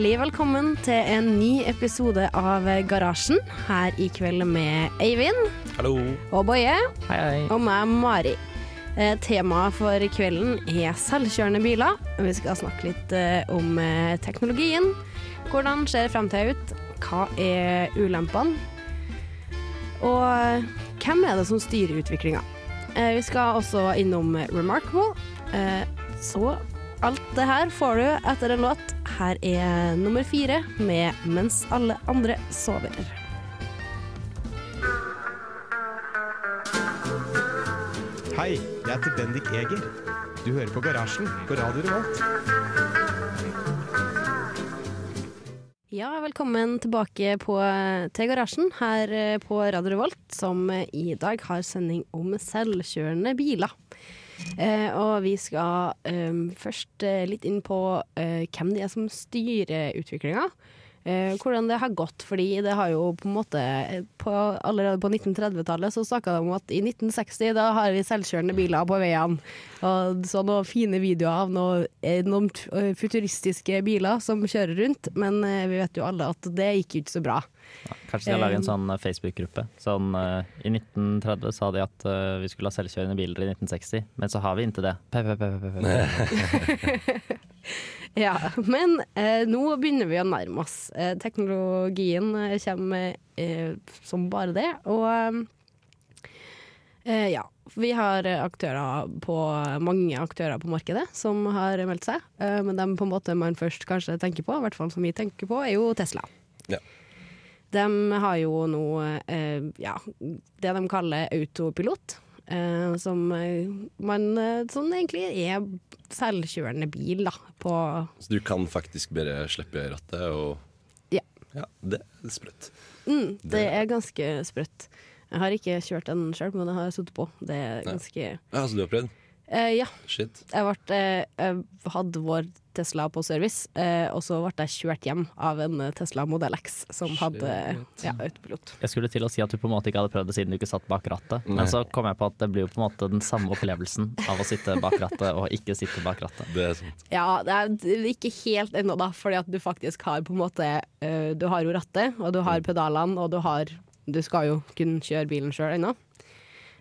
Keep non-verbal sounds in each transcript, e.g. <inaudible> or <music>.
Hjertelig velkommen til en ny episode av Garasjen. Her i kveld med Eivind Hallo. og Boje Hei, hei. og meg, Mari. Eh, Temaet for kvelden er selvkjørende biler. Vi skal snakke litt eh, om eh, teknologien. Hvordan ser framtida ut? Hva er ulempene? Og eh, hvem er det som styrer utviklinga? Eh, Vi skal også innom Remarkable. Eh, Så alt det her får du etter en låt. Her er nummer fire med 'Mens alle andre sover'. Hei, jeg heter Bendik Eger. Du hører på Garasjen på Radio Revolt. Ja, velkommen tilbake på, til garasjen her eh, på Radio Revolt, som i dag har sending om selvkjørende biler. Eh, og vi skal eh, først litt inn på eh, hvem det er som styrer utviklinga. Eh, hvordan det har gått, fordi det har jo på en måte eh, på, Allerede på 1930-tallet så snakka de om at i 1960 da har vi selvkjørende biler på veiene. Og så noen fine videoer av noen enormt eh, futuristiske biler som kjører rundt, men eh, vi vet jo alle at det gikk jo ikke så bra. Kanskje de har laget en sånn eh, Facebook-gruppe. Sånn, uh, I 1930 sa de at uh, vi skulle ha selvkjørende biler i 1960, men så har vi ikke det. Pe, pe, pe, pe, pe, pe. <laughs> Ja, men eh, nå begynner vi å nærme oss. Eh, teknologien eh, kommer eh, som bare det, og eh, ja. Vi har aktører på, mange aktører på markedet som har meldt seg, eh, men dem på en måte man først kanskje tenker på, i hvert fall som vi tenker på, er jo Tesla. Ja. De har jo nå eh, ja, det de kaller autopilot. Eh, som eh, man sånn egentlig er selvkjørende bil, da. På Så du kan faktisk bare slippe rattet og Ja. Ja, det er sprøtt. mm, Det Det- er ganske sprøtt. Jeg har ikke kjørt den sjøl, men jeg har sittet på. Det er ganske Ja, så du har prøvd? Eh, Ja. Shit. Jeg, ble, eh, jeg hadde vår Tesla på service, eh, og så ble jeg kjørt hjem av en Tesla Model X som hadde Shit. ja, autopilot. Jeg skulle til å si at du på en måte ikke hadde prøvd det siden du ikke satt bak rattet, Nei. men så kom jeg på at det blir jo på en måte den samme opplevelsen av å sitte bak rattet og ikke sitte bak rattet. Det er sant. Ja, det er ikke helt ennå, da, fordi at du faktisk har på en måte Du har jo rattet, og du har pedalene, og du har Du skal jo kunne kjøre bilen sjøl ennå.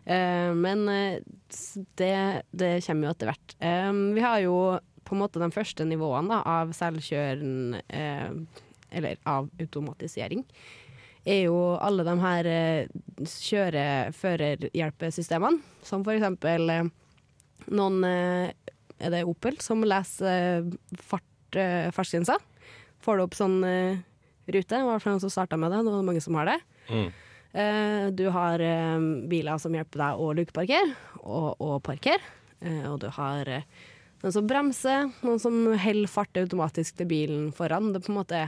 Eh, men eh, det, det kommer jo etter hvert. Eh, vi har jo på en måte de første nivåene av selvkjøren eh, Eller av automatisering. Er jo alle de her kjøre-førerhjelpesystemene, som for eksempel noen er det Opel som leser fart, fartsgrensa. Får du opp sånn rute, Det var noen som starta med det, nå er det mange som har det. Mm. Eh, du har eh, biler som hjelper deg å lukeparkere og, og parkere. Eh, og du har noen som bremser, noen som holder fart automatisk til bilen foran. Det er på en måte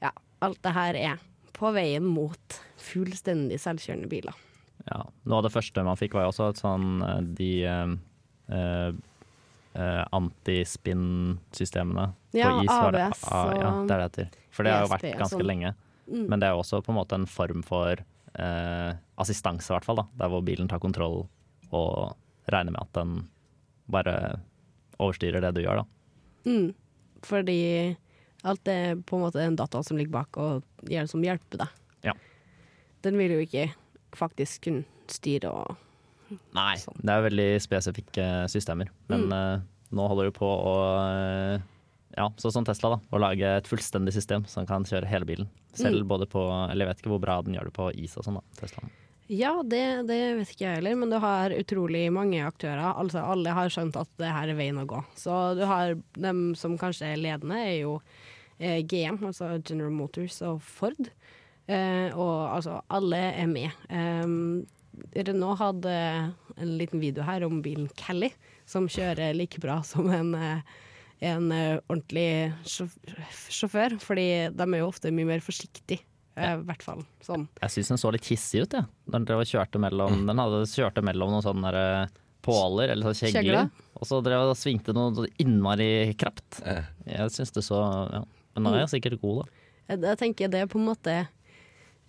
Ja, alt det her er på veien mot fullstendig selvkjørende biler. Ja, Noe av det første man fikk var jo også et sånn de eh, eh, eh, antispinn-systemene Ja, på is. var det- ABS Ah, ja, det er det heter. For det har jo vært ganske sånn. lenge. Mm. Men det er jo også på en måte en form for eh, assistanse, i hvert fall. da, Der hvor bilen tar kontroll og regner med at den bare overstyrer det du gjør. da. Mm. Fordi alt er på en måte en data som ligger bak og gjør det som hjelper deg. Ja. Den vil jo ikke faktisk kunne styre og Nei, Sånn. det er veldig spesifikke systemer. Men Mm. eh, nå holder du på å eh, ja, sånn som Tesla, da, å lage et fullstendig system som kan kjøre hele bilen. Selv Mm. både på Eller jeg vet ikke hvor bra den gjør det på is og sånn, da. Tesla. Ja, det, det vet ikke jeg heller, men du har utrolig mange aktører. Altså Alle har skjønt at det her er veien å gå. Så du har dem som kanskje er ledende, er jo eh, GM, altså General Motors og Ford. Eh, og altså, alle er med. Eh, Renault hadde en liten video her om bilen Cally, som kjører like bra som en, eh, en eh, ordentlig sjåfør, fordi de er jo ofte mye mer forsiktige. Ja. I hvert fall sånn. Jeg syns den så litt hissig ut, jeg. Ja. Den, drev og kjørte mellom, den hadde kjørte mellom noen sånne der, eh, påler, eller sånn kjegler. Kjegler. Og så drev og svingte noe innmari krapt. Eh, Jeg syns det så ja. Men nå er jeg sikkert god, da. Jeg, jeg tenker det er på en måte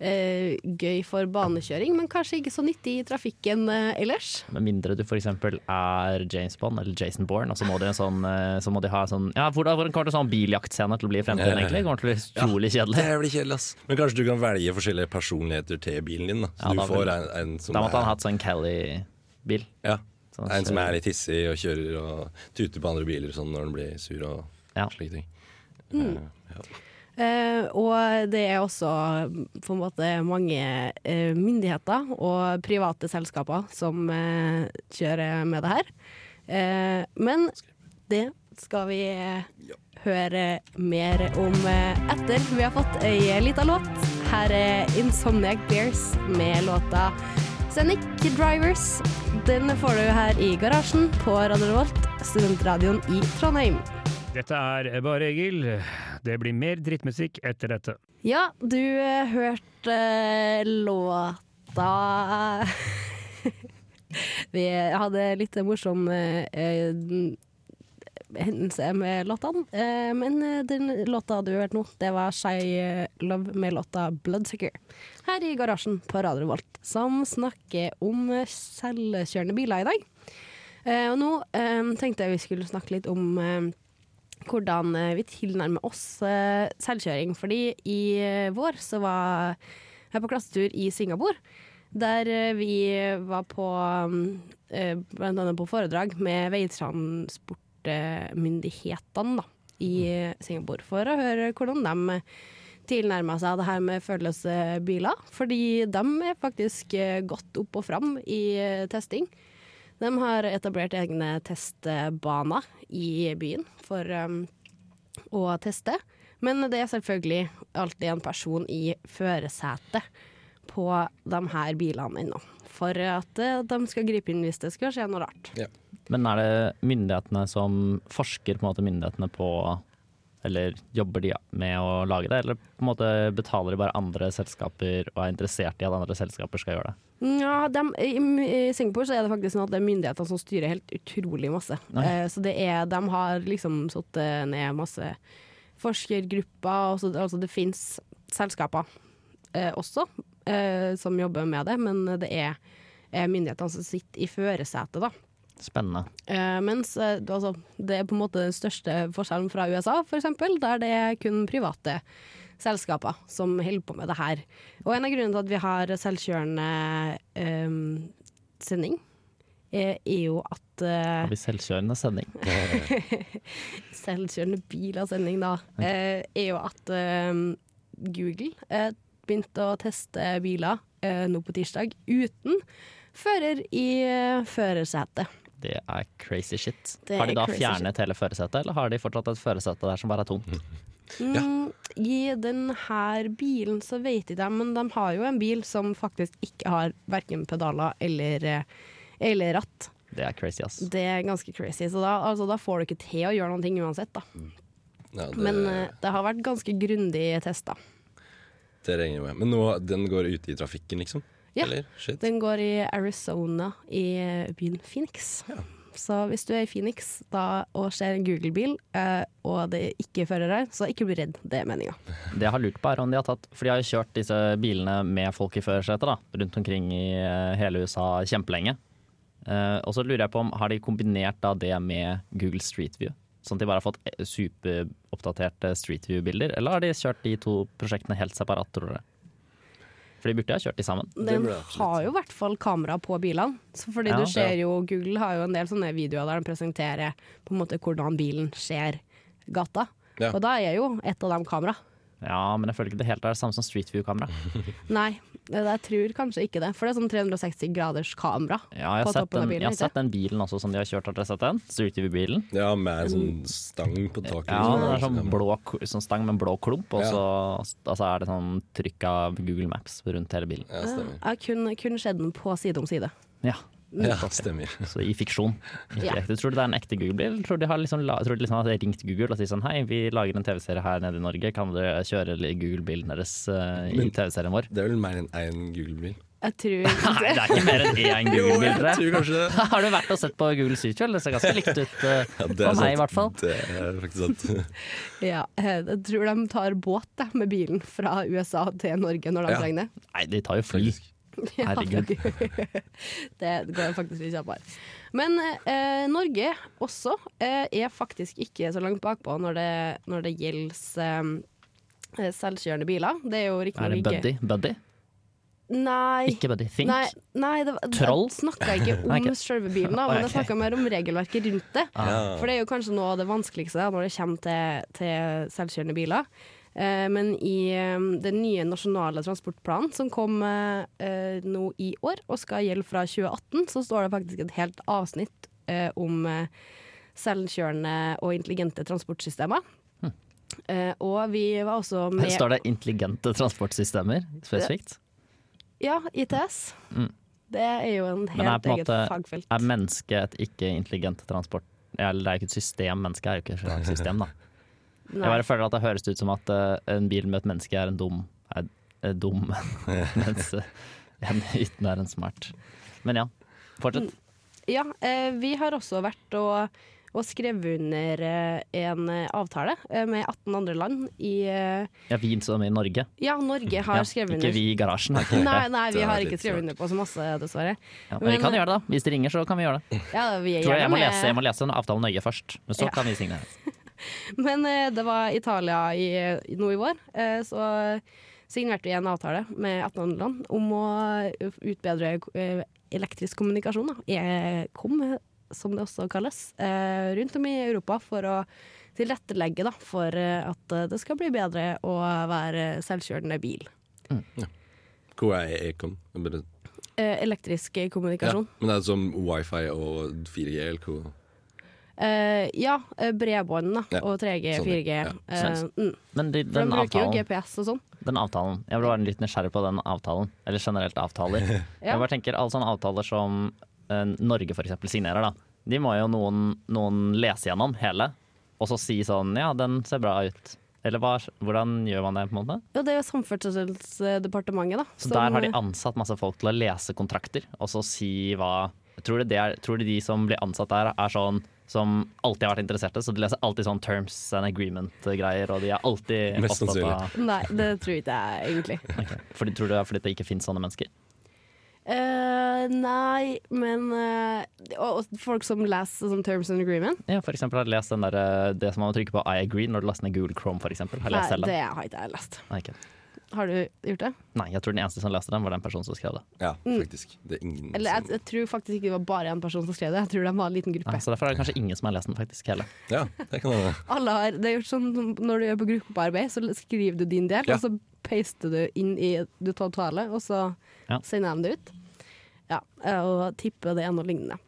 eh, gøy for banekjøring, men kanskje ikke så nyttig i trafikken eh, ellers. Med mindre du f.eks. er James Bond eller Jason Bourne, og så må de, en sånn, eh, så må de ha sånn Ja, hvordan, hvordan kommer det sånn biljaktscene til å bli i fremtiden, egentlig? Kommer til å bli <laughs> utrolig kjedelig. det blir kjedelig, ass. Men kanskje du kan velge forskjellige personligheter til bilen din, da. Så Ja, du da får en, en som Da måtte han hatt sånn Kelly-bil. ja, Sånn en som er litt hissig og kjører og tuter på andre biler sånn når han blir sur og Ja. slike ting. Mm. Uh, ja. Eh, og det er også mm, på en måte mange eh, myndigheter og private selskaper som eh, kjører med det her. Eh, men det skal vi høre mer om etter vi har fått ei lita låt. Her er Insomniac Bears med låta Scenic Drivers. Den får du her i garasjen på Radio Revolt, studentradioen i Trondheim. Dette er Bare Egil. Det blir mer drittmusikk etter dette. Ja, du eh, hørte eh, låta <laughs> Vi hadde litt morsom eh, hendelse med låtene. Men den låta du hørte nå, det var Shy Love med låta Bloodsucker. Her i garasjen på Radio Volt, som snakker om selvkjørende biler i dag. Og nå tenkte jeg vi skulle snakke litt om hvordan eh, vi tilnærmer oss eh, selvkjøring. Fordi i eh, vår så var jeg på klassetur i Singapore. Der vi var på mm, annet på foredrag med veitransportmyndighetene da, i Singapore. For å høre hvordan de tilnærma seg det her med førerløse. Fordi de er faktisk godt opp og fram i testing. De har etablert egne testbaner i byen for um, å teste. Men det er selvfølgelig alltid en person i førersetet på de her bilene ennå. For at eh, de skal gripe inn hvis det skal skje noe rart. Men er det myndighetene som forsker på en måte myndighetene på Eller jobber de med å lage det, eller på en måte betaler de bare andre selskaper og er interessert i at andre selskaper skal gjøre det? Ja, de, i, Singapore så er det faktisk sånn at det er myndighetene som styrer helt utrolig masse. Eh, så det er, de har liksom satt ned masse forskergrupper. så- altså det fins selskaper eh, også eh, som jobber med det, men det er eh, myndighetene som sitter i førersetet, da. Spennende. Eh, mens eh, altså, det er på en måte den største forskjellen fra USA, for eksempel, der det er kun private selskaper som holder på med det her. Og en av grunnene til at vi har selvkjørende eh, sending, er, er jo at eh, Har vi selvkjørende sending? <laughs> <laughs> Selvkjørende bil-sending, da, eh, er jo at eh, Google eh, begynte å teste biler eh, nå på tirsdag uten fører i eh, førersetet. Det er crazy shit. Det har de da fjernet fjernet hele førersetet, eller har de fortsatt et førersete der som bare er tomt? <laughs> Mm, I denne bilen så vet jeg det, men de har jo en bil som faktisk ikke har verken pedaler eller, eh, eller ratt. Det er crazy, ass. Det er ganske crazy, så da, altså, da får du ikke til å gjøre noen ting uansett. Da. Ja, det, Men eh, det har vært ganske grundig testa. det regner jeg med. Men nå, den går ute i trafikken, liksom? Ja. Eller? Shit. Den går i Arizona, i byen Phoenix. Så hvis du er i Phoenix da, og ser en Google-bil, eh, og det ikke er fører her, så ikke bli redd. Det er meninga. Det jeg har lurt på er om de har tatt For de har jo kjørt disse bilene med folk i førersetet rundt omkring i eh, hele USA kjempelenge. Eh, og så lurer jeg på om har de kombinert da det med Google Street View? Sånn at de bare har fått eh, superoppdaterte Street View-bilder? Eller har de kjørt de to prosjektene helt separat, tror dere? For de burde ha kjørt de sammen. Den har jo i hvert fall kamera på bilene. Så fordi Ja. du ser jo, Google har jo en del sånne videoer der de presenterer på en måte hvordan bilen ser gata. Ja. Og da er jo et av dem kamera. Ja, men jeg føler ikke det helt er det samme som Street View-kamera. <laughs> Nei, jeg tror kanskje ikke det. For det er sånn 360 graders kamera. Ja, jeg har, På sett den, bilen, jeg har sett den bilen også som de har kjørt. Har dere sett den? Street View-bilen. Ja, med en sånn stang på taket. Ja, liksom. den er sånn blå sånn stang med en blå klump, og Ja. så altså er det sånn trykk av Google Maps rundt hele bilen. Ja, stemmer. Jeg har kun, kun sett den på side om side. Ja, Ja, stemmer. Så i fiksjon. <laughs> Ikke Ja. ekte. Tror du det er en ekte Google-bil? Eller Tror du de har liksom, tror de liksom har ringt Google og sagt sånn Hei, vi lager en TV-serie her nede i Norge, kan dere kjøre Google-bilen deres uh, i TV-serien vår? Det er vel mer enn én Google-bil? Jeg tror <laughs> ikke det er ikke mer enn én <laughs> Google-bil, tror jeg. tror kanskje. Har du vært og sett på Google Street Det ser ganske likt ut uh, Ja, for meg, i hvert fall. Det er faktisk sant. Ja, eh, jeg tror de tar båt da, med bilen fra USA til Norge når de Ja. trenger det. Nei, de tar jo fly. <laughs> Herregud. det <laughs> går faktisk litt kjappere. Men eh, Norge også eh, er faktisk ikke så langt bakpå når det, når det gjelder eh, selvkjørende biler. Det er jo Er det Buddy? Buddy? Nei. Ikke Buddy. Think? Nei, nei det, Troll? jeg snakka ikke <laughs> om okay. ok. selve bilen, da, men okay. jeg snakka mer om regelverket rundt det. Ah. For det er jo kanskje noe av det vanskeligste da, når det kommer til, til selvkjørende biler. Eh, men i den nye nasjonale transportplanen som kom eh, nå i år, og skal gjelde fra 2018, så står det faktisk et helt avsnitt eh, om selvkjørende og intelligente transportsystemer. Hm. og vi var også med Står det intelligente transportsystemer spesifikt? Ja, ITS. Mm. Det er jo en er helt en eget måte- fagfelt. Er mennesket et ikke-intelligent transport... Eller det er jo ikke et system, mennesket er jo ikke et system, da. Jeg bare føler at det høres ut som at eh, en bil med et menneske er en dum, er, er dum <laughs> mens eh, en uten er en smart. Men ja, fortsett. Ja, eh, vi har også vært og, og skrevet under eh, en eh, avtale eh, med 18 andre land i eh, Ja, vi som i Norge. Ja, Norge har Ja, skrevet ikke vi i garasjen. Har ikke Nei, nei, vi har ikke skrevet under på så masse, dessverre. Ja, men vi kan gjøre det, da. Hvis de ringer, så kan vi gjøre det. Ja, vi er Tror jeg, jeg, må lese, jeg må lese en avtale nøye først, men så Ja. kan vi signere. <laughs> <laughs> Men eh, det var Italia i, nå i vår, eh, så signerte vi en avtale med 18 andre land om å utbedre eh, elektrisk kommunikasjon, da. E-kom, som det også kalles, rundt om i Europa for å tilrettelegge da, for at det skal bli bedre å være selvkjørende bil. Hvor er Hvor er Ekom? Elektrisk Ja, kommunikasjon. men det er som wifi og 4G eller Eh, ja, eh, bredbånd da, Ja, og 3G, sånn, 4G. ja. Uh, mm. Men de, den, de bruker jo avtalen, GPS og sånn. den avtalen Jeg var litt nysgjerrig på den avtalen, eller generelt avtaler. <laughs> Ja. Jeg bare tenker Alle sånne avtaler som uh, Norge eksempel signerer, da. De må jo noen, noen lese gjennom hele, og så si sånn Ja, den ser bra ut. Eller hva, hvordan gjør man det, på en måte? Ja, det er jo Samferdselsdepartementet, da. Så der har de ansatt masse folk til å lese kontrakter, og så si hva Tror du, det tror du de som blir ansatt der, er sånn som alltid har vært interesserte? Så de leser alltid sånn terms and agreement-greier, og de er alltid Mest opptatt av Nei, det tror ikke jeg egentlig. Okay. Fordi, Tror du det er fordi det ikke finnes sånne mennesker? Uh, nei, men uh, og, og folk som leser sånn Terms and Agreement Ja, for eksempel har jeg lest den der, eh, det som man må trykke på I agree når du laster ned Google Chrome, for eksempel. Har jeg Nei, lest selv det har ikke jeg lest. Nei, ikke. Har du gjort det? Nei, jeg tror den eneste som leste den, var den personen som skrev det. Ja, Mm. faktisk. Det er ingen Eller jeg, som jeg tror faktisk ikke det var bare én person som skrev det. Jeg tror det var en liten gruppe. Nei, så derfor er det kanskje ingen som har lest den, faktisk. heller. Ja, det kan være. Alle har, det er gjort sånn når du gjør på gruppearbeid, så skriver du din del, Ja. og så paster du inn i det totale, og så Ja. sender de det ut. Ja, og tipper det er noe lignende.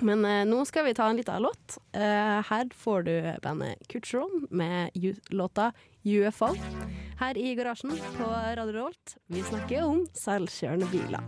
Men eh, nå skal vi ta en liten låt. Eh, her får du bandet Kutcheron med låta UFO. Her i garasjen på Radio Rolt. Vi snakker om selvkjørende biler.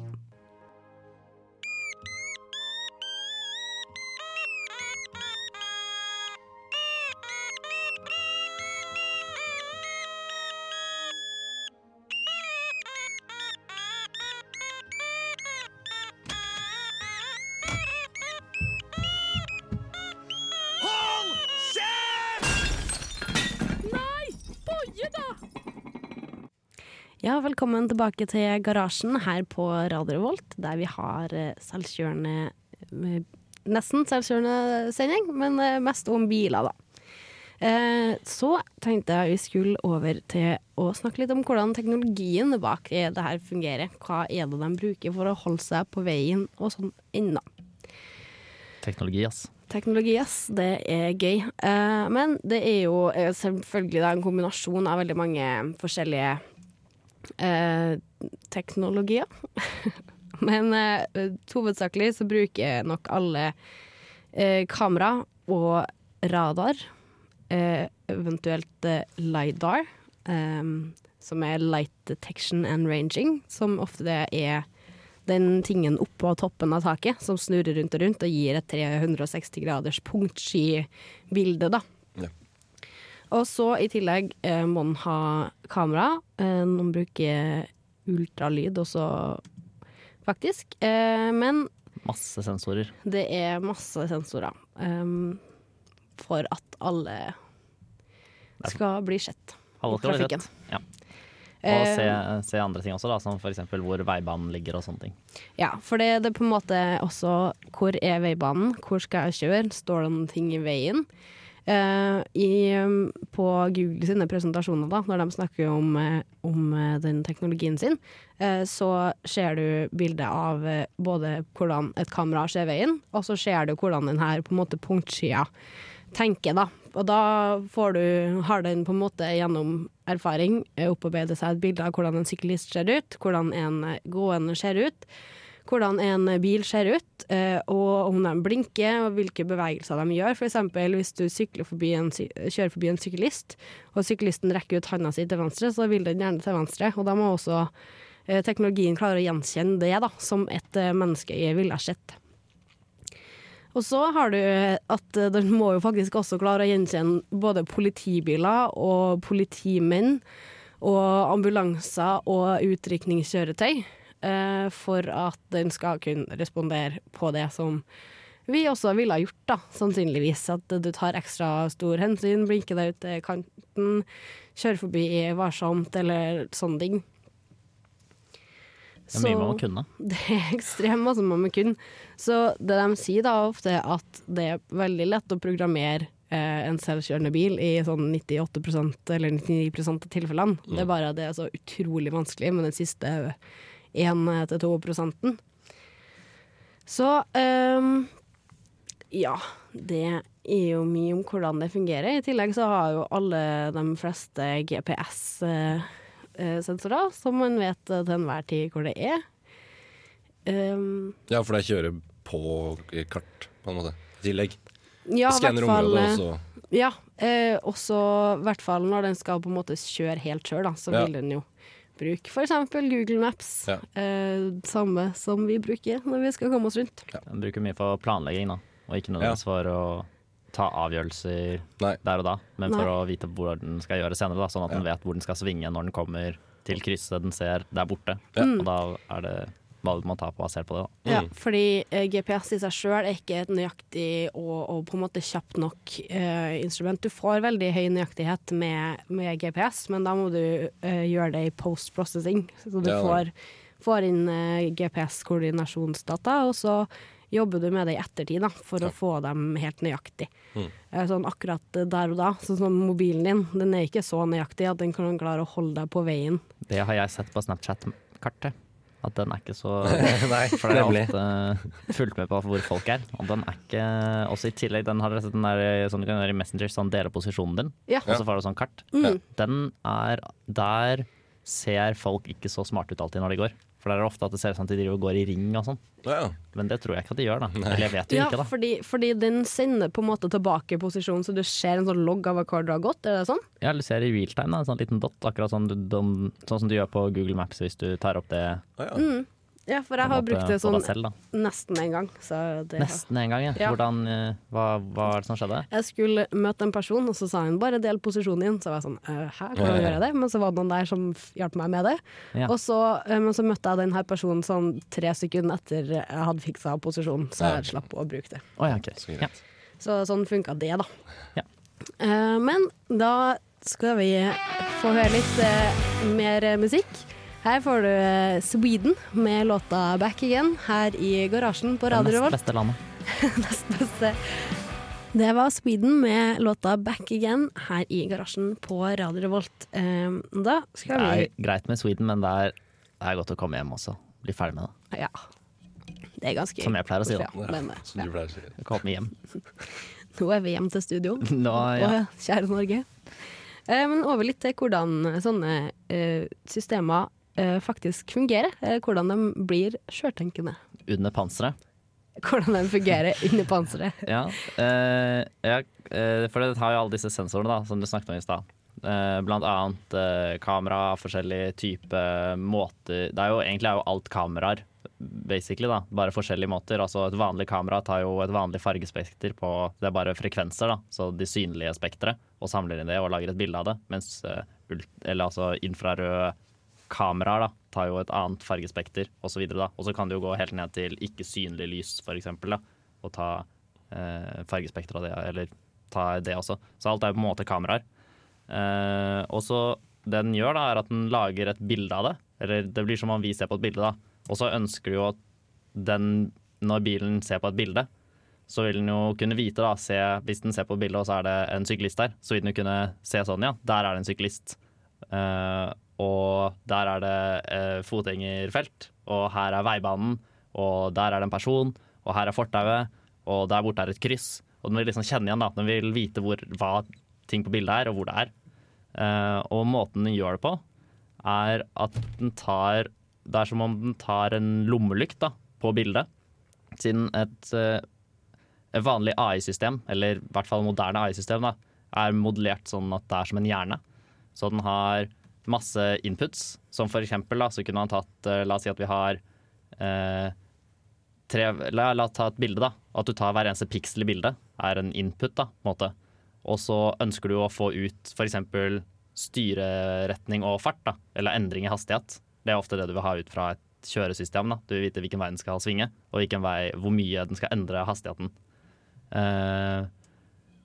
Ja, velkommen tilbake til garasjen her på Radio Revolt, der vi har eh, selvkjørende eh, Nesten selvkjørende sending, men eh, mest om biler, da. Så tenkte jeg vi skulle over til å snakke litt om hvordan teknologien bak det her fungerer. Hva er det de bruker for å holde seg på veien og sånn ennå. Teknologi, ass. Teknologi, ass. Det er gøy. Men det er jo selvfølgelig en kombinasjon av veldig mange forskjellige eh, teknologier. <laughs> men eh, hovedsakelig så bruker nok alle eh, kamera og radar, eh, eventuelt eh, LiDAR, eh, som er Light Detection and Ranging, som ofte det er den tingen oppå toppen av taket som snurrer rundt og rundt og gir et 360 graders punktsky-bilde, da. Ja. Og så i tillegg eh, må den ha kamera. Eh, noen bruker ultralyd også, faktisk. Eh, men Masse sensorer. det er masse sensorer um, for at alle skal bli sett i trafikken. Ja. Og Eh, se, se andre ting også, da, som f.eks. hvor veibanen ligger og sånne ting. Ja, for det, det er på en måte også hvor er veibanen, hvor skal jeg kjøre, står det noen ting i veien? Eh, i, um, på Google sine presentasjoner, da, når de snakker om, eh, om eh, den teknologien sin, så ser du bildet av både hvordan et kamera ser veien, og så ser du hvordan den her på en måte punktskya tenker, da. Og da får du, har den på en måte gjennom erfaring opparbeidet seg et bilde av hvordan en syklist ser ut, hvordan en gående ser ut, hvordan en bil ser ut, eh, og om de blinker og hvilke bevegelser de gjør. Eksempel hvis du forbi en, kjører forbi en syklist, og syklisten rekker ut handa si til venstre, så vil den gjerne til venstre. Og da må også eh, teknologien klare å gjenkjenne det da, som et eh, menneske ville ha sett. Og så har du at den må jo faktisk også klare å gjenkjenne både politibiler og politimenn og ambulanser og utrykningskjøretøy, eh, for at den skal kunne respondere på det som vi også ville ha gjort, da, sannsynligvis. At du tar ekstra stor hensyn, blinker deg ut til kanten, kjører forbi varsomt eller sånne ting. Det er mye man må kunne. <laughs> det er ekstremt masse man må kunne. Så det de sier da ofte, er at det er veldig lett å programmere eh, en selvkjørende bil i sånn 98% eller 99% av tilfellene. Det er bare at det er så utrolig vanskelig med den siste 1-2 prosenten. Så um, ja, det er jo mye om hvordan det fungerer. I tillegg så har jo alle de fleste GPS-sensorer, som man vet eh, til enhver tid hvor det er. Um, Ja, for det kjører på kart, på en måte. I tillegg. ja, Skanner området, eh, og så Ja, eh, også i hvert fall når den skal på en måte kjøre helt sjøl, så Ja. vil den jo bruke f.eks. Google Maps. Ja. Eh, samme som vi bruker når vi skal komme oss rundt. Den bruker mye for planlegging, da. Og ikke nødvendigvis for å ta avgjørelser Nei. der og da, men for å vite hvor den skal gjøre senere. Da, sånn at den vet hvor den skal svinge når den kommer til krysset den ser der borte. Ja. Og da er det hva du må ta på basert på det. da. Ja, Mm. fordi eh, GPS i seg sjøl er ikke et nøyaktig og, og på en måte kjapt nok eh, instrument. Du får veldig høy nøyaktighet med, med GPS, men da må du eh, gjøre det i post-processing. Så du Ja, får, får inn eh, GPS-koordinasjonsdata, og så jobber du med det i ettertid da, for Ja. å få dem helt nøyaktig. Mm. Eh, Sånn akkurat der og da. Sånn som mobilen din, den er ikke så nøyaktig at den kan klare å holde deg på veien. Det har jeg sett på Snapchat-kartet. At den er ikke så <laughs> Nei, For det har jeg ofte fulgt med på hvor folk er. Og den er ikke Også i tillegg, den har den der sånn du kan gjøre i Messenger, sånn dele posisjonen din, Ja. og så får du sånn kart. Mm. Den er Der ser folk ikke så smarte ut alltid når de går. For det er ofte at det ser ut som de driver og går i ring og sånn. Ja, ja. Men det tror jeg ikke at de gjør, da. Eller jeg vet jo Ja, ikke, da. fordi, fordi den sender på en måte tilbake posisjonen, så du ser en sånn logg av hvor du har gått, er det sånn? Ja, du ser i realtime, da, en sånn liten dot, akkurat sånn, du, dum- sånn som du gjør på Google Maps hvis du tar opp det Ah, ja. Mm. Ja, for jeg har måte brukt det sånn selv. Nesten en gang. Så det Nesten en gang, ja. Ja. Hvordan, eh, hva, hva var det som skjedde? Jeg skulle møte en person, og så sa hun bare del posisjonen din. Så var jeg sånn «Øh, hæ, hvordan gjør jeg det? Men så var det noen der som hjalp meg med det. Ja. Og så, eh, men så møtte jeg den her personen sånn tre sekunder etter jeg hadde fiksa posisjonen, så jeg slapp å bruke det. Oh, ja, okay. Så. Ja. Så sånn funka det, da. Ja. Eh, men da skal vi få høre litt mer musikk. Her får du eh, Sweden med låta 'Back Again' her i garasjen på Det Radio nest Revolt. beste landet. <laughs> Nest beste. Det var Sweden med låta 'Back Again' her i garasjen på Radio Revolt. Eh, da Det skal vi er greit med Sweden, men det er, det er godt å komme hjem også. Bli ferdig med det. Ja. Det er ganske Som jeg pleier å si, da. Ja, men Som du pleier å si. Kaller hjem. <laughs> nå er vi hjem til studio. <laughs> Nå, ja. Og kjære Norge. Eh, men over litt til hvordan sånne eh, systemer faktisk fungerer. Eh, hvordan de blir sjøltenkende. Under panseret. Hvordan de fungerer under panseret. <laughs> Ja, eh, ja eh, for det har jo alle disse sensorene da, som du snakket om i stad. Eh, blant annet eh, kamera, forskjellige typer måter Det er jo egentlig er jo alt kameraer, basically, da. Bare forskjellige måter. Altså et vanlig kamera tar jo et vanlig fargespekter på Det er bare frekvenser, da. Så de synlige spekteret. og samler inn det og lager et bilde av det. Mens eh, ult, eller altså infrarøde kameraer da, tar jo et annet fargespekter osv. Og så kan det jo gå helt ned til ikke synlig lys, da, og ta eh, fargespekter av det, eller ta det også. Så alt er på en måte kameraer. Eh, og så det den gjør, da, er at den lager et bilde av det. Eller det blir som om vi ser på et bilde, da. Og så ønsker du jo at den, når bilen ser på et bilde, så vil den jo kunne vite, da, se, hvis den ser på bildet og så er det en syklist der, så vil den jo kunne se sånn, ja, der er det en syklist. Eh, og der er det eh, fotgjengerfelt, og her er veibanen, og der er det en person, og her er fortauet, og der borte er et kryss. Og den vil liksom kjenne igjen, da. Den vil vite hvor, hva ting på bildet er, og hvor det er. Eh, og måten den gjør det på, er at den tar Det er som om den tar en lommelykt da, på bildet. Siden et, eh, et vanlig AI-system, eller i hvert fall moderne AI-system, er modellert sånn at det er som en hjerne. Så den har masse inputs, som for eksempel da, så kunne man tatt eh, La oss si at vi har eh, tre la oss ta et bilde, da. At du tar hver eneste piksel i bildet, er en input, da, på en måte. Og så ønsker du å få ut f.eks. styreretning og fart, da, eller endring i hastighet. Det er ofte det du vil ha ut fra et kjøresystem. Da. Du vil vite hvilken vei den skal svinge, og hvilken vei, hvor mye den skal endre hastigheten. Eh,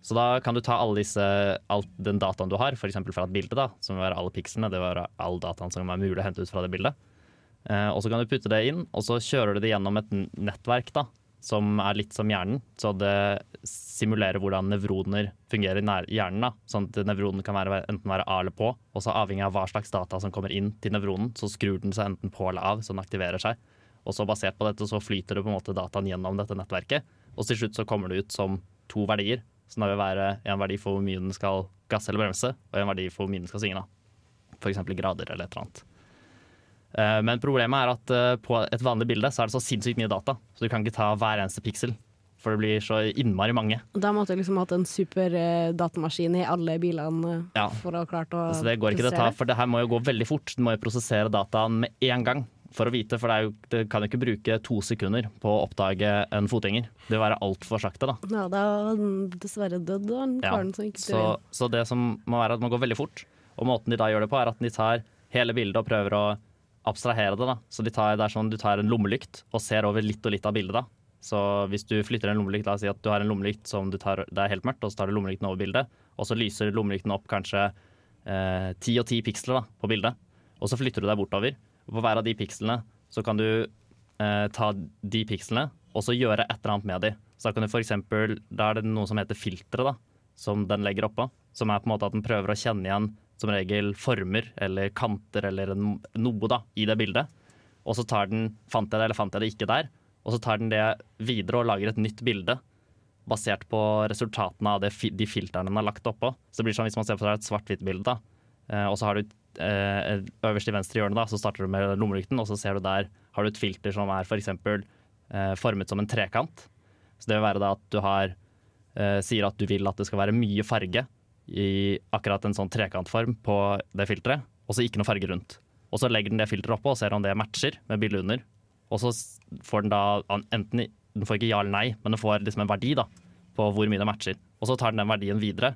så da kan du ta alle disse, all den dataen du har, f.eks. fra et bilde, da, som vil være alle pikslene, det vil være all dataen som er mulig å hente ut fra det bildet. Eh, og så kan du putte det inn, og så kjører du det gjennom et nettverk da, som er litt som hjernen. Så det simulerer hvordan nevroner fungerer i hjernen. da, Sånn at nevronen kan være, enten være av eller på, og så avhengig av hva slags data som kommer inn til nevronen, så skrur den seg enten på eller av, så den aktiverer seg. Og så basert på dette så flyter det på en måte dataen gjennom dette nettverket, og til slutt så kommer det ut som to verdier. Som da vil være en verdi for hvor mye den skal gasse eller bremse, og en verdi for hvor mye den skal svinge. F.eks. grader eller et eller annet. Eh, Men problemet er at eh, på et vanlig bilde så er det så sinnssykt mye data, så du kan ikke ta hver eneste piksel. For det blir så innmari mange. Da måtte du liksom hatt en super eh, datamaskin i alle bilene Ja. for å ha klart å Så det går ikke det ta, for det her må jo gå veldig fort. Du må jo prosessere dataen med en gang for å vite, for det, jo, det kan jo ikke bruke to sekunder på å oppdage en fotgjenger. Det vil være altfor sakte, da. Ja, da er dessverre dødd, han Ja, som ikke Så, så det som må være at man går veldig fort. Og måten de da gjør det på, er at de tar hele bildet og prøver å abstrahere det. da. Så de tar, det er sånn du tar en lommelykt og ser over litt og litt av bildet. da. Så hvis du flytter en lommelykt, la oss si at du har en lommelykt som du tar, det er helt mørkt, og så tar du lommelykten over bildet, og så lyser lommelykten opp kanskje eh, ti og ti piksler da, på bildet, og så flytter du deg bortover. På hver av de pikslene så kan du eh, ta de pikslene og så gjøre et eller annet med de. Så da kan du for eksempel, da er det noe som heter filtre, da, som den legger oppå. Som er på en måte at den prøver å kjenne igjen som regel former eller kanter eller noe da, i det bildet. Og så tar den fant jeg det eller fant jeg det ikke der. Og så tar den det videre og lager et nytt bilde basert på resultatene av det, de filtrene den har lagt oppå. Så det blir sånn hvis man ser på et svart-hvitt-bilde, da. Eh, og så har du eh, øverst i venstre hjørne, da, så starter du med lommelykten, og så ser du der har du et filter som er f.eks. Eh, formet som en trekant. Så det vil være da at du har eh, sier at du vil at det skal være mye farge i akkurat en sånn trekantform på det filteret, og så ikke noe farge rundt. Og så legger den det filteret oppå og ser om det matcher med bildet under. Og så får den da enten Den får ikke ja eller nei, men den får liksom en verdi da, på hvor mye det matcher. Og så tar den den verdien videre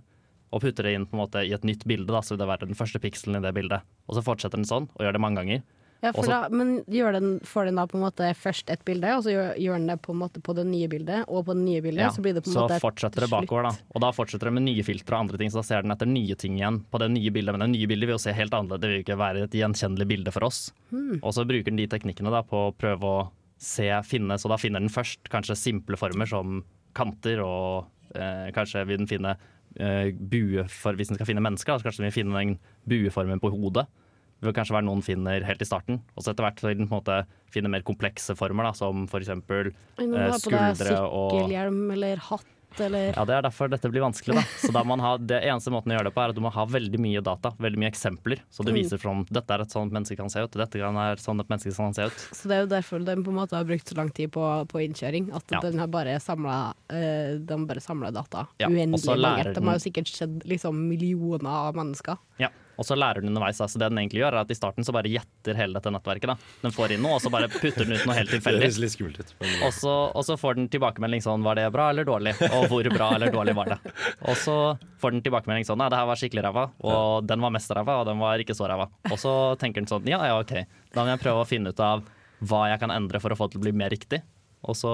og putter det inn på en måte i et nytt bilde. da, Så vil det være den første pikselen i det bildet. Og så fortsetter den sånn, og gjør det mange ganger. Ja, for da, men den, får den da på en måte først et bilde, og så gjør, gjør den det på en måte på det nye bildet, og på det nye bildet, Ja, så blir det på en måte et Så fortsetter det bakover, da. Og da fortsetter det med nye filtre og andre ting, så da ser den etter nye ting igjen på det nye bildet. Men det nye bildet vil jo se helt annerledes, det vil jo ikke være et gjenkjennelig bilde for oss. Hmm. Og så bruker den de teknikkene da på å prøve å se, finne, så da finner den først kanskje simple former som kanter, og eh, kanskje vil den finne eh, bue for, Hvis en skal finne mennesker, så kanskje vi finner finne den bueformen på hodet. Det vil kanskje være noen finner helt i starten. Og så etter hvert vil den på en måte finne mer komplekse former, da, som f.eks. For du Eh, har på deg skuldre og- sykkelhjelm eller hatt eller Ja, Det er derfor dette blir vanskelig. da. Så da man ha, Det eneste måten å gjøre det på er at du må ha veldig mye data, veldig mye eksempler. Så du Mm. viser fram dette er et sånt menneske kan se ut, dette er sånn et menneske kan se ut. Så det er jo derfor den på en måte har brukt så lang tid på, på innkjøring. At Ja. den har bare samla uh, De bare samler data. Ja, Uendelig mange. De har jo sikkert skjedd liksom millioner av mennesker. Ja, Og så lærer den underveis. Altså det den egentlig gjør, er at i starten så bare gjetter hele dette nettverket. da. Den får inn noe, og så bare putter den ut noe helt Det tilfeldig. Og så, og så får den tilbakemelding sånn var det bra eller dårlig, og hvor bra eller dårlig var det. Og så får den tilbakemelding sånn nei, det her var skikkelig ræva, og den var mest ræva, og den var ikke så ræva. Og så tenker den sånn ja ja ok, da må jeg prøve å finne ut av hva jeg kan endre for å få det til å bli mer riktig. Og så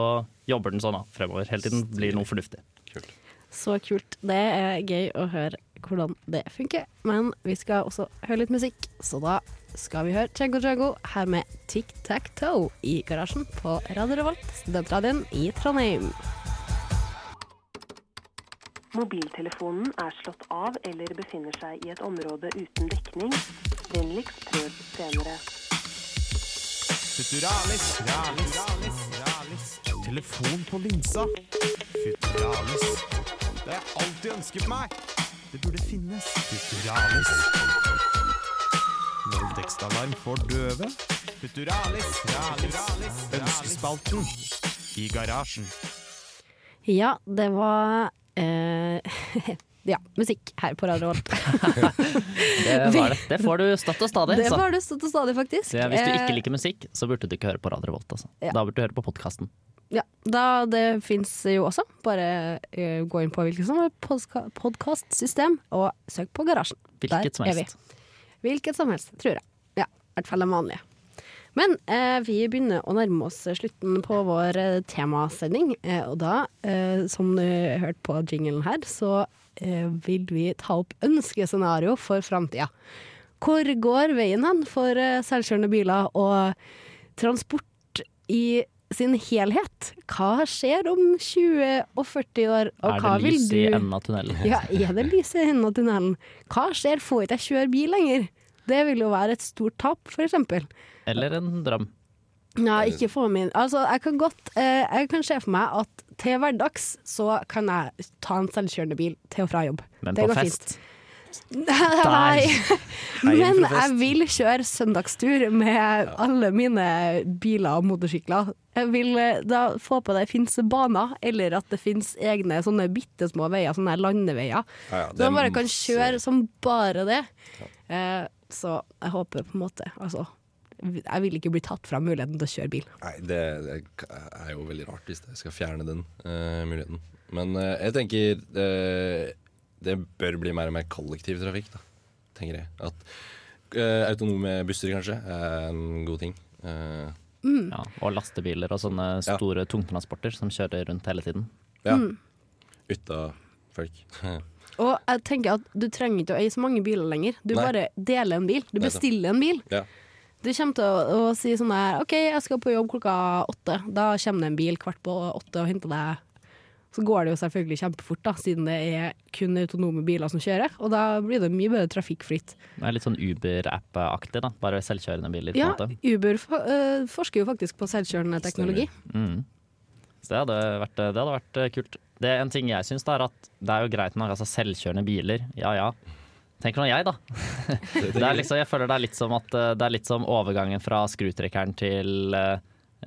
jobber den sånn da, fremover, helt tiden blir noe fornuftig. Så kult. Det er gøy å høre hvordan det funker. Men vi skal også høre litt musikk, så da skal vi høre Chego Chego her med Tic Tac Toe i garasjen på Radio Revolt, studentradioen i Trondheim. Mobiltelefonen er slått av eller befinner seg i et område uten dekning. Vennligst prøv senere. Futuralis, ralis, ralis, ralis. Telefon på linsa. Futuralis. Det har jeg alltid ønsket meg. Det burde finnes. Futuralis. Voldtektsalarm for døve. Futuralis, ralis, ralis. Ønskespalten i garasjen. Ja, det var eh, <laughs> Ja, musikk her på Radio Volt. <laughs> Det, var det. det får du støtt og stadig. Det får du støtt og stadig, faktisk. Det, hvis du ikke Eh, liker musikk, så burde du ikke høre på Radio Volt. Altså. Ja. Da burde du høre på podkasten. Ja, da det fins jo også. Bare uh, gå inn på hvilket som helst podkastsystem og søk på Garasjen. Hvilket som Der er vi. helst. Hvilket som helst, tror jeg. Ja, i hvert fall den vanlige. Men eh, vi begynner å nærme oss slutten på vår eh, temasending, og da, eh, som du hørte på jinglen her, så vil vi ta opp ønskescenario for framtida. Hvor går veien hen for eh, selvkjørende biler og transport i sin helhet? Hva skjer om 20 og 40 år, og Er det lys i enden av tunnelen? ja, er det lys i enden av tunnelen? Hva skjer, får ikke jeg kjøre bil lenger? Det vil jo være et stort tap, for eksempel. Eller en drøm? Ja, ikke få min Altså, jeg kan godt eh, Jeg kan se for meg at til hverdags så kan jeg ta en selvkjørende bil til og fra jobb. Men Det på går fest? <laughs> Nei. Men jeg vil kjøre søndagstur med alle mine biler og motorsykler. Jeg vil eh, da få på det fins baner, eller at det fins egne sånne bitte små veier, sånne landeveier. Ja, ja, Så man bare kan kjøre som bare det. Eh, så jeg håper på en måte Altså, jeg vil ikke bli tatt fra muligheten til å kjøre bil. Nei, det, det er jo veldig rart hvis jeg skal fjerne den uh, muligheten. Men uh, jeg tenker uh, det bør bli mer og mer kollektivtrafikk, da. Tenker jeg. At autonome busser kanskje er en god ting. Mm. Ja, og lastebiler og sånne Ja. store tungtransporter som kjører rundt hele tiden. ja. Mm. Uta folk. <laughs> Og jeg tenker at du trenger ikke å eie så mange biler lenger. Du Nei. bare deler en bil. Du bestiller en bil. ja. Du kommer til å, å si sånn her OK, jeg skal på jobb klokka åtte. Da kommer det en bil kvart på åtte og henter deg. Så går det jo selvfølgelig kjempefort, da, siden det er kun autonome biler som kjører. Og da blir det mye bedre trafikkflyt. Det er litt sånn Uber-app-aktig, da. Bare selvkjørende biler. Ja. Uber for, øh, forsker jo faktisk på selvkjørende teknologi. Mm. Så det hadde vært, det hadde vært eh, kult. Det er En ting jeg syns er at det er jo greit nok, altså selvkjørende biler, ja ja. Tenk nå jeg, da. Det er liksom, jeg føler det er litt som at eh, det er litt som overgangen fra skrutrekkeren til eh,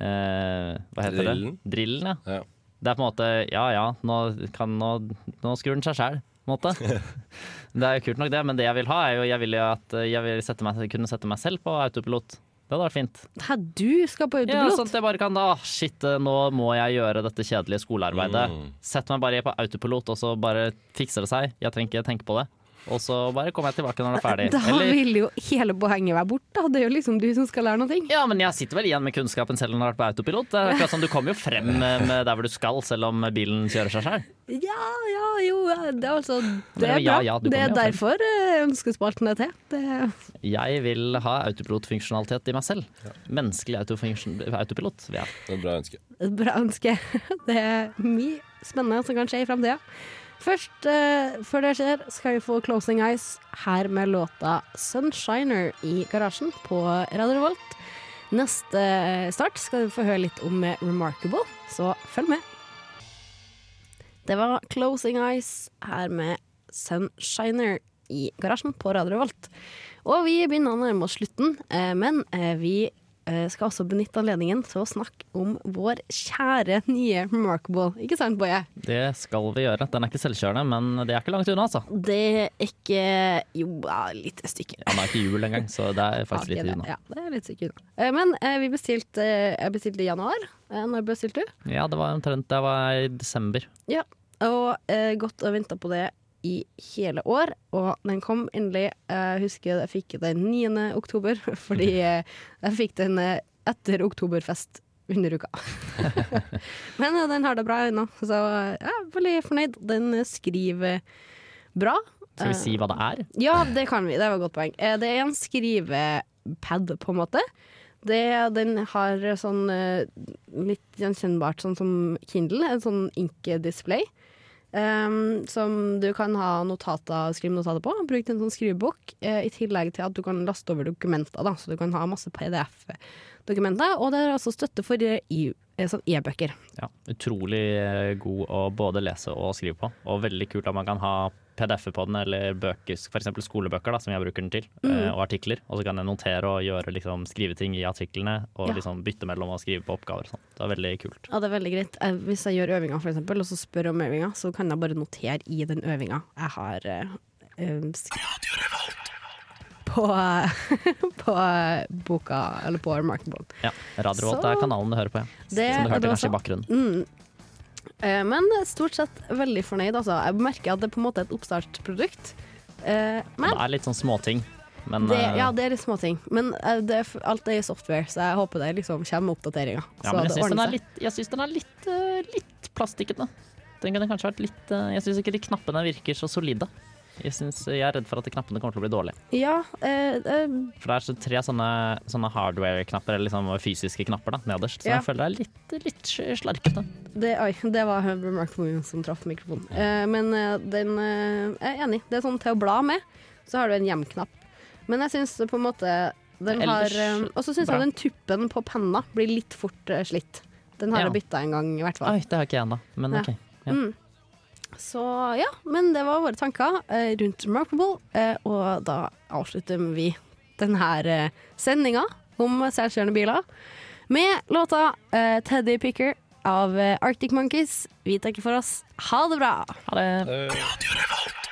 eh, Hva heter Drillen. det? Drillen, ja. Ja. Det er på en måte Ja ja, nå, kan, nå, nå skrur den seg sjæl. <laughs> Det er jo kult nok, det, men det jeg vil ha, er jo Jeg vil jo at jeg vil sette meg, kunne sette meg selv på autopilot. Det hadde vært fint. Hæ, du skal på Ja, autopilot? sånn at jeg bare kan da ah, Shit, eh, nå må jeg gjøre dette kjedelige skolearbeidet. Mm. Sett meg bare på autopilot, og så bare fikser det seg. Jeg trenger ikke tenke på det. Og så bare kommer jeg tilbake når det er ferdig. Da Eller, vil jo hele poenget være borte, da. Det er jo liksom du som skal lære noe. ja, men jeg sitter vel igjen med kunnskapen selv om jeg har vært på autopilot. Det er akkurat som Du kommer jo frem der hvor du skal, selv om bilen kjører seg sjøl. Ja, ja, jo, det er altså Det er ja, bra. ja, det er derfor eh, ønskespalten er til. Det Jeg vil ha autopilotfunksjonalitet i meg selv. Menneskelig autopilot. Ja. Det er et bra ønske. et bra ønske. <laughs> Det er mye spennende som kan skje i framtida. Først, eh, før det skjer, skal vi få Closing Eyes her med låta Sunshiner i garasjen på Radio Revolt. Neste start skal du få høre litt om Remarkable, så følg med. Det var Closing Eyes her med Sunshiner i garasjen på Radio Revolt. Og vi begynner å nærme oss slutten, eh, men eh, vi skal også benytte anledningen til å snakke om vår kjære nye Remarkable. Ikke sant, Boje? Det skal vi gjøre. Den er ikke selvkjørende, men det er ikke langt unna, altså. Det er ikke Jo, ja, litt stykke. Den er ikke jul engang, så det er faktisk litt unna. Ja, det er litt stykke unna. Eh, Men eh, vi bestilte eh, Jeg bestilte i januar. Eh, Når bestilte du? Ja, det var omtrent det var i desember. Ja. Og eh, gått og venta på det i hele år, og den kom endelig. Jeg husker jeg fikk den 9. oktober, <laughs> fordi eh, jeg fikk den eh, etter oktoberfest under uka. <laughs> Men eh, den har det bra ennå, så eh, jeg er veldig fornøyd. Den eh, skriver bra. Skal vi si hva det er? Ja, det kan vi. Det var et godt poeng. Eh, Det er en skrivepad, på en måte. Det, den har sånn eh, litt gjenkjennbart sånn som Kindle, en sånn ink-display. Um, som du kan ha notater, skrive notater på. Bruk til en sånn skrivebok. Uh, I tillegg til at du kan laste over dokumenter, da, så du kan ha masse PDF-dokumenter. Og det er altså støtte for eh, eh, sånn e-bøker. Ja, utrolig god å både lese og skrive på. Og veldig kult at man kan ha PDF-er på den, eller bøker, f.eks. skolebøker, da, som jeg bruker den til, Mm. eh, og artikler. Og så kan jeg notere og gjøre liksom, skrive ting i artiklene, og Ja. liksom bytte mellom å skrive på oppgaver. Sånn. Det er veldig kult. Ja, det er veldig greit. Eh, Hvis jeg gjør øvinger, for eksempel, og så spør om øvinga, så kan jeg bare notere i den øvinga jeg har eh, skrevet. sk- på, <laughs> på eh, boka, eller på Remarkable. Ja, Radio Revolt er kanalen du hører på, ja. Det som du hørte det kanskje i bakgrunnen. Mm. Eh, Men stort sett veldig fornøyd, altså. Jeg merker at det er på en måte et oppstartsprodukt. Eh, Men Det er litt sånn småting, men det, eh, ja, det er litt småting. Men det, alt er i software, så jeg håper det liksom kommer oppdateringer. ja, så men jeg syns den er litt, jeg synes den er litt, litt plastikkete. Den kunne kanskje vært litt Jeg syns ikke de knappene virker så solide. Jeg, synes, jeg er redd for at knappene kommer til å bli dårlige. Ja, eh, eh, For det er så tre sånne, sånne hardware-knapper, eller liksom fysiske knapper da, nederst, så Ja. jeg føler det er litt, litt slarkete. det, oi, det var Remarkable som traff mikrofonen. Eh, men eh, den eh, Jeg er enig. Det er sånn til å bla med, så har du en hjem-knapp. Men jeg syns på en måte den har eh, Og så syns jeg den tuppen på penna blir litt fort eh, slitt. Den har Ja. jeg bytta en gang, i hvert fall. Oi, det har ikke jeg ennå, men Ja. OK. Ja. Mm. Så ja, men det var våre tanker eh, rundt Remarkable, eh, og da avslutter vi denne eh, sendinga om selvkjørende biler med låta eh, 'Teddy Picker' av eh, Arctic Monkeys. Vi takker for oss. Ha det bra! Ha det. Eh,